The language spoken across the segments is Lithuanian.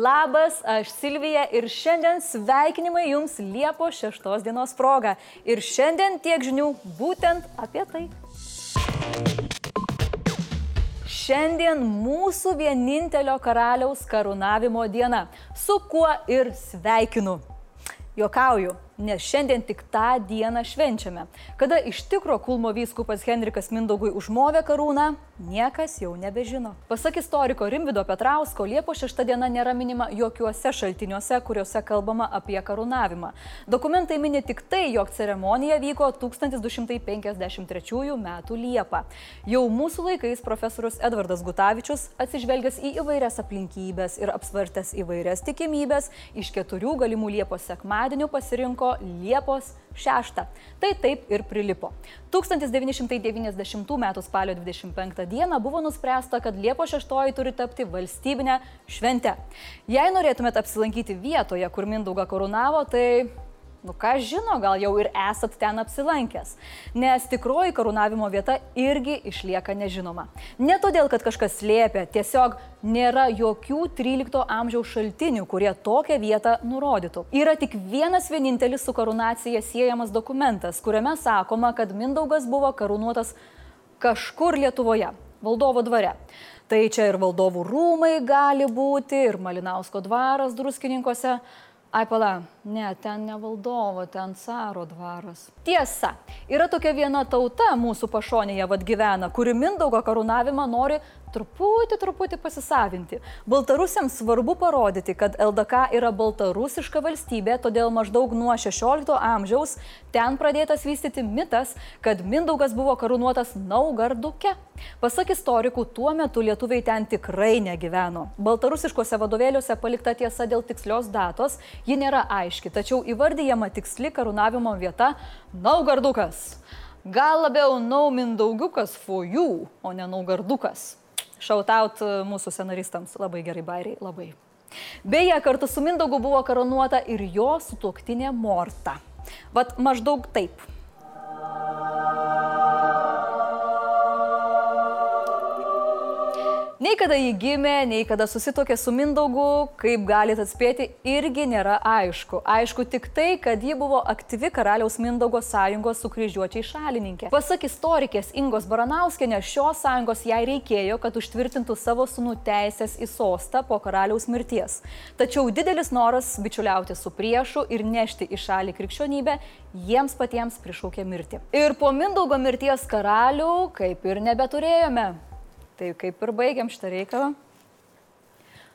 Labas, aš Silvija ir šiandien sveikinimai jums Liepo 6 dienos proga. Ir šiandien tiek žinių būtent apie tai. Šiandien mūsų vienintelio karaliaus karūnavimo diena, su kuo ir sveikinu. Jokauju, nes šiandien tik tą dieną švenčiame, kada iš tikro Kulmo vyskupas Henrikas Mindaugui užmovė karūną, niekas jau nebežino. Pasak istoriko Rimvido Petrausko, Liepo 6 diena nėra minima jokiuose šaltiniuose, kuriuose kalbama apie karūnavimą. Dokumentai mini tik tai, jog ceremonija vyko 1253 m. Liepą. Jau mūsų laikais profesorius Edvardas Gutavičius, atsižvelgęs į įvairias aplinkybės ir apsvartęs įvairias tikimybės, iš keturių galimų Liepos sekmadienių pasirinko Liepos 6. Tai taip ir prilipo. 1990 m. spalio 25 d. buvo nuspręsta, kad Liepos 6 turi tapti valstybinę šventę. Jei norėtumėt apsilankyti vietoje, kur Mindaugą karūnavo, tai Nu ką žino, gal jau ir esat ten apsilankęs. Nes tikroji karūnavimo vieta irgi išlieka nežinoma. Ne todėl, kad kažkas slėpia, tiesiog nėra jokių 13 amžiaus šaltinių, kurie tokią vietą nurodytų. Yra tik vienas vienintelis su karūnacija siejamas dokumentas, kuriame sakoma, kad Mindaugas buvo karūnuotas kažkur Lietuvoje, valdovo dvare. Tai čia ir valdovų rūmai gali būti, ir Malinausko dvaras druskininkose. Ai, pala, ne, ten ne valdovo, ten caro dvaras. Tiesa, yra tokia viena tauta mūsų pašonėje vad gyvena, kuri Mindaugo karūnavimą nori truputį, truputį pasisavinti. Baltarusiams svarbu parodyti, kad LDK yra baltarusiška valstybė, todėl maždaug nuo 16 amžiaus ten pradėtas vystyti mitas, kad Mindaugas buvo karūnuotas Naugarduke. Pasak istorikų, tuo metu lietuviai ten tikrai negyveno. Baltarusiškose vadovėliuose palikta tiesa dėl tikslios datos, ji nėra aiški, tačiau įvardyjama tiksli karūnavimo vieta Naugardukas. Gal labiau Naumindaugiukas for you, o ne Naugardukas. Šautaut mūsų scenaristams. Labai gerai, bairiai, labai. Beje, kartu su Mindaugu buvo karonuota ir jo sutuoktinė Morta. Vat maždaug taip. Nei kada jį gimė, nei kada susitokė su Mindaugu, kaip galite atspėti, irgi nėra aišku. Aišku tik tai, kad ji buvo aktyvi karaliaus Mindaugo sąjungos su kryžiuočiai šalininkė. Pasak istorikės Ingos Baranauskienė, šios sąjungos jai reikėjo, kad užtvirtintų savo sunų teisės į sostą po karaliaus mirties. Tačiau didelis noras bičiuliauti su priešu ir nešti į šalį krikščionybę jiems patiems prišaukė mirtį. Ir po Mindaugo mirties karalių kaip ir nebeturėjome. Tai kaip ir baigiam šitą reikalą.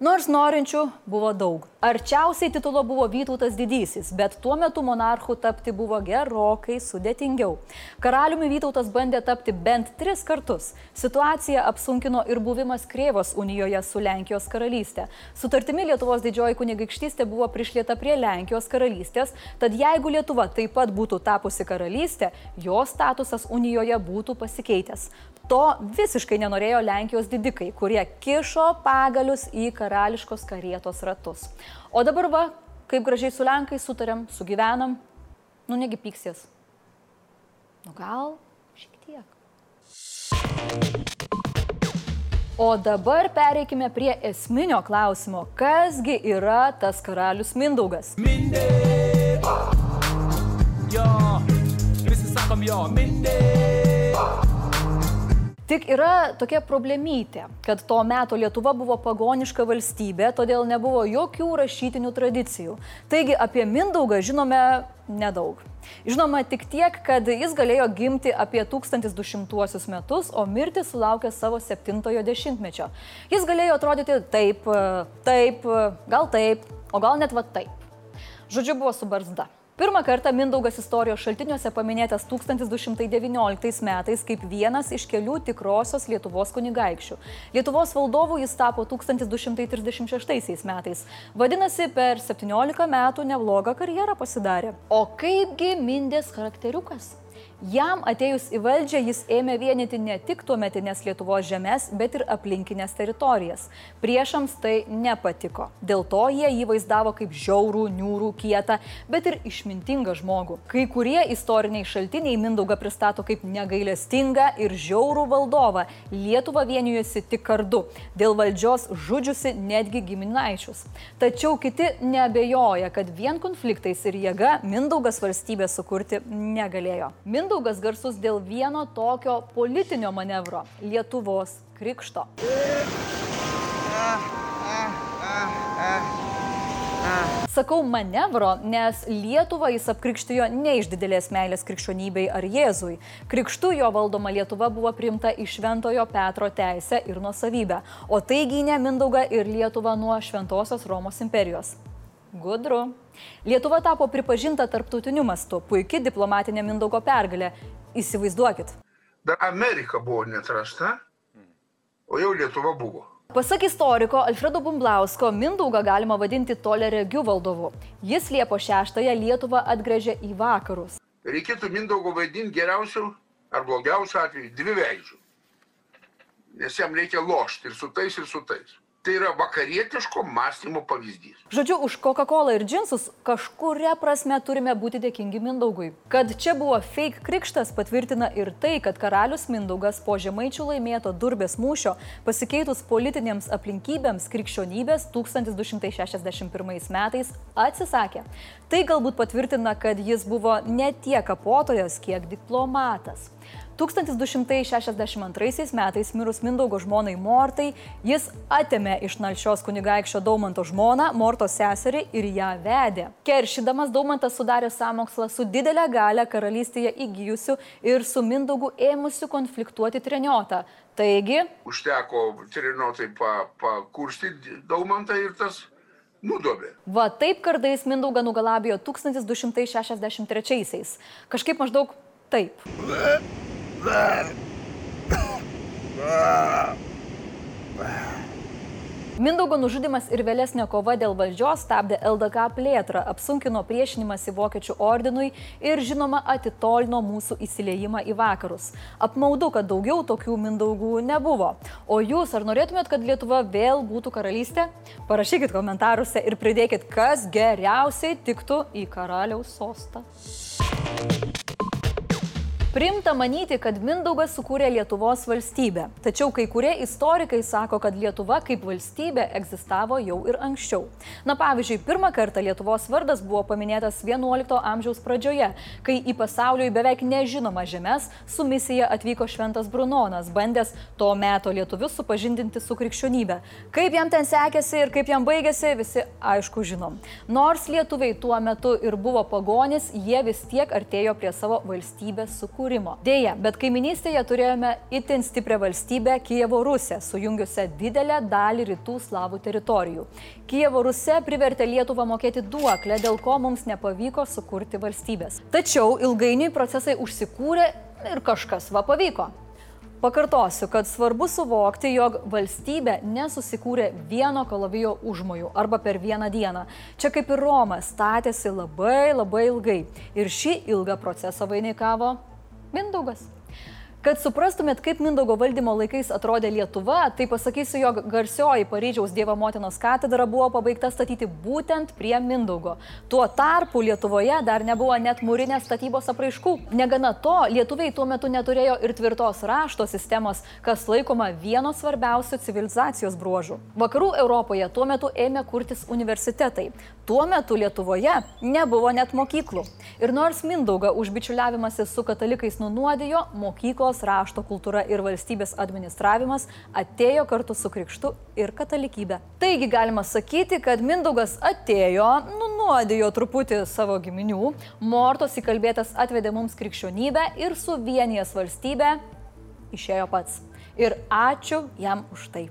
Nors norinčių buvo daug. Arčiausiai titulo buvo Vytautas Didysis, bet tuo metu monarchu tapti buvo gerokai sudėtingiau. Karaliumi Vytautas bandė tapti bent tris kartus. Situaciją apsunkino ir buvimas Krėvos unijoje su Lenkijos karalystė. Sutartimi Lietuvos didžioji kunigaikštystė buvo prišlieta prie Lenkijos karalystės, tad jeigu Lietuva taip pat būtų tapusi karalystė, jos statusas unijoje būtų pasikeitęs. To visiškai nenorėjo Lenkijos didikai, kurie kišo pagalius į karališkos karietos ratus. O dabar va, kaip gražiai su Lenkai sutarėm, sugyvenam, nu negi pyksės. Nu gal šiek tiek. O dabar pereikime prie esminio klausimo. Kasgi yra tas karalius Mindaugas? Mindė! Jo, visi sakom jo, Mindė! Tik yra tokia problemytė, kad to meto Lietuva buvo pagoniška valstybė, todėl nebuvo jokių rašytinių tradicijų. Taigi apie Mindaugą žinome nedaug. Žinoma tik tiek, kad jis galėjo gimti apie 1200 metus, o mirti sulaukė savo 70-ojo dešimtmečio. Jis galėjo atrodyti taip, taip, gal taip, o gal net va taip. Žodžiu, buvo su barzda. Pirmą kartą Mindaugas istorijos šaltiniuose paminėtas 1219 metais kaip vienas iš kelių tikrosios Lietuvos kunigaikščių. Lietuvos valdovų jis tapo 1236 metais. Vadinasi, per 17 metų neblogą karjerą pasidarė. O kaipgi Mindės charakteriukas? Jam atėjus į valdžią jis ėmė vienyti ne tik tuometinės Lietuvos žemės, bet ir aplinkinės teritorijas. Priešams tai nepatiko. Dėl to jie jį vaizdavo kaip žiaurų, niūrų, kietą, bet ir išmintingą žmogų. Kai kurie istoriniai šaltiniai Mindaugą pristato kaip negailestingą ir žiaurų valdovą. Lietuva vienijosi tik kardu, dėl valdžios žudžiusi netgi giminaičius. Tačiau kiti neabejoja, kad vien konfliktais ir jėga Mindaugas valstybę sukurti negalėjo. Mindaugas Mindaugas garsus dėl vieno tokio politinio manevro - Lietuvos krikšto. Sakau manevro, nes Lietuvą jis apkrikštijo ne iš didelės meilės krikščionybei ar Jėzui. Krikštu jo valdoma Lietuva buvo priimta iš Šventojo Petro teisę ir nuosavybę, o tai gynė Mindaugą ir Lietuvą nuo Šventosios Romos imperijos. Gudru. Lietuva tapo pripažinta tarptautiniu mastu, puikia diplomatinė Mindaugo pergalė. Įsivaizduokit. Dar Amerika buvo netrasta, o jau Lietuva buvo. Pasak istoriko Alfredo Bumblausko, Mindaugą galima vadinti toleregių valdovu. Jis Liepo 6-ąją Lietuvą atgrėžė į vakarus. Reikėtų Mindaugo vaidinti geriausių ar blogiausių atveju dvi veidžių. Nes jam reikia lošti ir su tais, ir su tais. Tai yra vakarietiško mąstymo pavyzdys. Žodžiu, už Coca-Cola ir džinsus kažkuria prasme turime būti dėkingi Mindaugui. Kad čia buvo fake krikštas patvirtina ir tai, kad karalius Mindaugas po žemaičių laimėto durbės mūšio pasikeitus politinėms aplinkybėms krikščionybės 1261 metais atsisakė. Tai galbūt patvirtina, kad jis buvo ne tiek kapotojas, kiek diplomatas. 1262 metais mirus Mindaugo žmonai Mortai, jis atėmė iš Nalšios kunigaikščio Daumanto žmoną, Mortos seserį ir ją vedė. Keršydamas Daumantas sudarė sąmokslą su didelė gale karalystėje įgyjusiu ir su Mindaugu ėmusiu konfliktuoti treniotą. Taigi. Užteko treniotai pakurstyti pa Daumantą ir tas nudobė. Va taip kardais Mindaugą nugalabijo 1263-aisiais. Kažkaip maždaug taip. Mindaugo nužudimas ir vėlesnė kova dėl valdžios stabdė LDK plėtrą, apsunkino priešinimąsi Vokiečių ordinui ir žinoma atitolino mūsų įsileimą į vakarus. Apmaudu, kad daugiau tokių Mindaugų nebuvo. O jūs ar norėtumėt, kad Lietuva vėl būtų karalystė? Parašykit komentaruose ir pridėkit, kas geriausiai tiktų į karaliaus sostą. Primta manyti, kad Mindaugas sukūrė Lietuvos valstybę. Tačiau kai kurie istorikai sako, kad Lietuva kaip valstybė egzistavo jau ir anksčiau. Na pavyzdžiui, pirmą kartą Lietuvos vardas buvo paminėtas XI amžiaus pradžioje, kai į pasauliui beveik nežinoma žemės su misija atvyko Šventas Brunonas, bandęs to meto lietuvius supažindinti su krikščionybė. Kaip jam ten sekėsi ir kaip jam baigėsi, visi aišku žinom. Nors lietuviai tuo metu ir buvo pagonis, jie vis tiek artėjo prie savo valstybės sukūrimo atkūrimo. Deja, bet kaiminystėje turėjome itin stiprią valstybę Kievo Rusią, sujungiusią didelę dalį rytų slavų teritorijų. Kievo Rusė privertė Lietuvą mokėti duoklę, dėl ko mums nepavyko sukurti valstybės. Tačiau ilgainiui procesai užsikūrė ir kažkas va pavyko. Pakartosiu, kad svarbu suvokti, jog valstybė nesusikūrė vieno kalavijo užmojų arba per vieną dieną. Čia kaip ir Roma statėsi labai labai ilgai ir šį ilgą procesą vainikavo Mindaugas. Kad suprastumėt, kaip Mindaugo valdymo laikais atrodė Lietuva, tai pasakysiu, jog garsioji Paryžiaus Dievo motinos katedra buvo pabaigta statyti būtent prie Mindaugo. Tuo tarpu Lietuvoje dar nebuvo net mūrinės statybos apraiškų. Negana to, lietuviai tuo metu neturėjo ir tvirtos rašto sistemos, kas laikoma vieno svarbiausių civilizacijos bruožų. Vakarų Europoje tuo metu ėmė kurtis universitetai. Tuo metu Lietuvoje nebuvo net mokyklų. Ir nors Mindauga už bičiuliavimąsi su katalikais nunuodijo, mokyklos Lietuvos rašto kultūra ir valstybės administravimas atėjo kartu su krikštu ir katalikybė. Taigi galima sakyti, kad Mindaugas atėjo, nunuodijo truputį savo giminių, Mortos įkalbėtas atvedė mums krikščionybę ir suvienijęs valstybę išėjo pats. Ir ačiū jam už tai.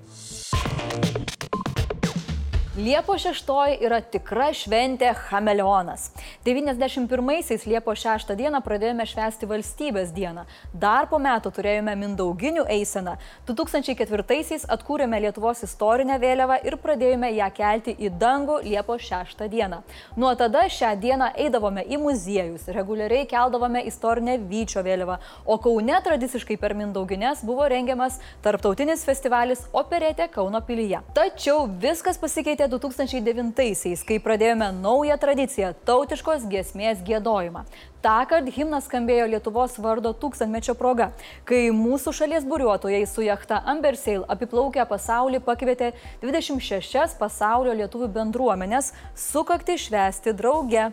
Liepo 6 yra tikra šventė Chameleonas. 91-aisiais Liepo 6 dieną pradėjome švęsti valstybės dieną. Dar po metų turėjome Mindauginių eiseną. 2004-aisiais atkūrėme Lietuvos istorinę vėliavą ir pradėjome ją kelti į dangų Liepo 6 dieną. Nuo tada šią dieną eidavome į muziejus, reguliariai keldavome istorinę Vyčio vėliavą, o Kaune tradiciškai per Mindaugines buvo rengiamas tarptautinis festivalis Operetė Kauno pilyje. Tačiau viskas pasikeitė 2009-aisiais, kai pradėjome naują tradiciją - tautiškos giesmės gėdojimą. Ta kart himnas skambėjo Lietuvos vardo tūkstantmečio proga, kai mūsų šalies buriuotojai su jachta Ambersail apiplaukę pasaulį pakvietė 26 pasaulio lietuvių bendruomenės sukakti švesti drauge.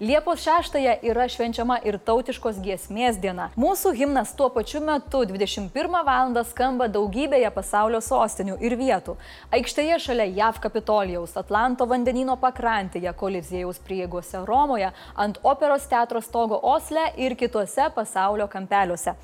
Liepos 6 yra švenčiama ir tautiškos giesmės diena. Mūsų himnas tuo pačiu metu 21 val. skamba daugybėje pasaulio sostinių ir vietų. Aikštėje šalia JAV Kapitolijaus, Atlanto vandenino pakrantėje, Kolizėjaus prieigose Romoje, ant operos teatro stogo Osle ir kituose pasaulio kampeliuose.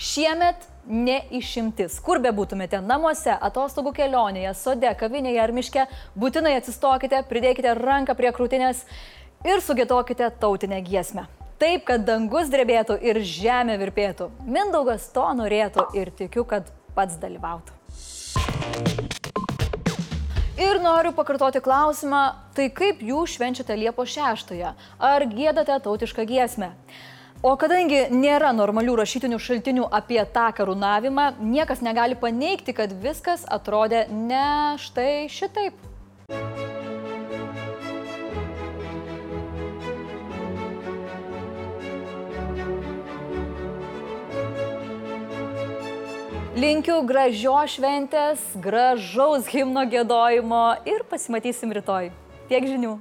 Šiemet ne išimtis. Kur be būtumėte - namuose, atostogų kelionėje, sode, kavinėje ar miške, būtinai atsistokite, pridėkite ranką prie krūtinės ir sugėtokite tautinę giesmę. Taip, kad dangus drebėtų ir žemė virpėtų. Mindaugas to norėtų ir tikiu, kad pats dalyvautų. Ir noriu pakartoti klausimą, tai kaip jūs švenčiate Liepo 6-ąją? Ar gėdate tautišką giesmę? O kadangi nėra normalių rašytinių šaltinių apie tą karūnavimą, niekas negali paneigti, kad viskas atrodė ne štai šitaip. Linkiu gražios šventės, gražaus himno gėdojimo ir pasimatysim rytoj. Tiek žinių.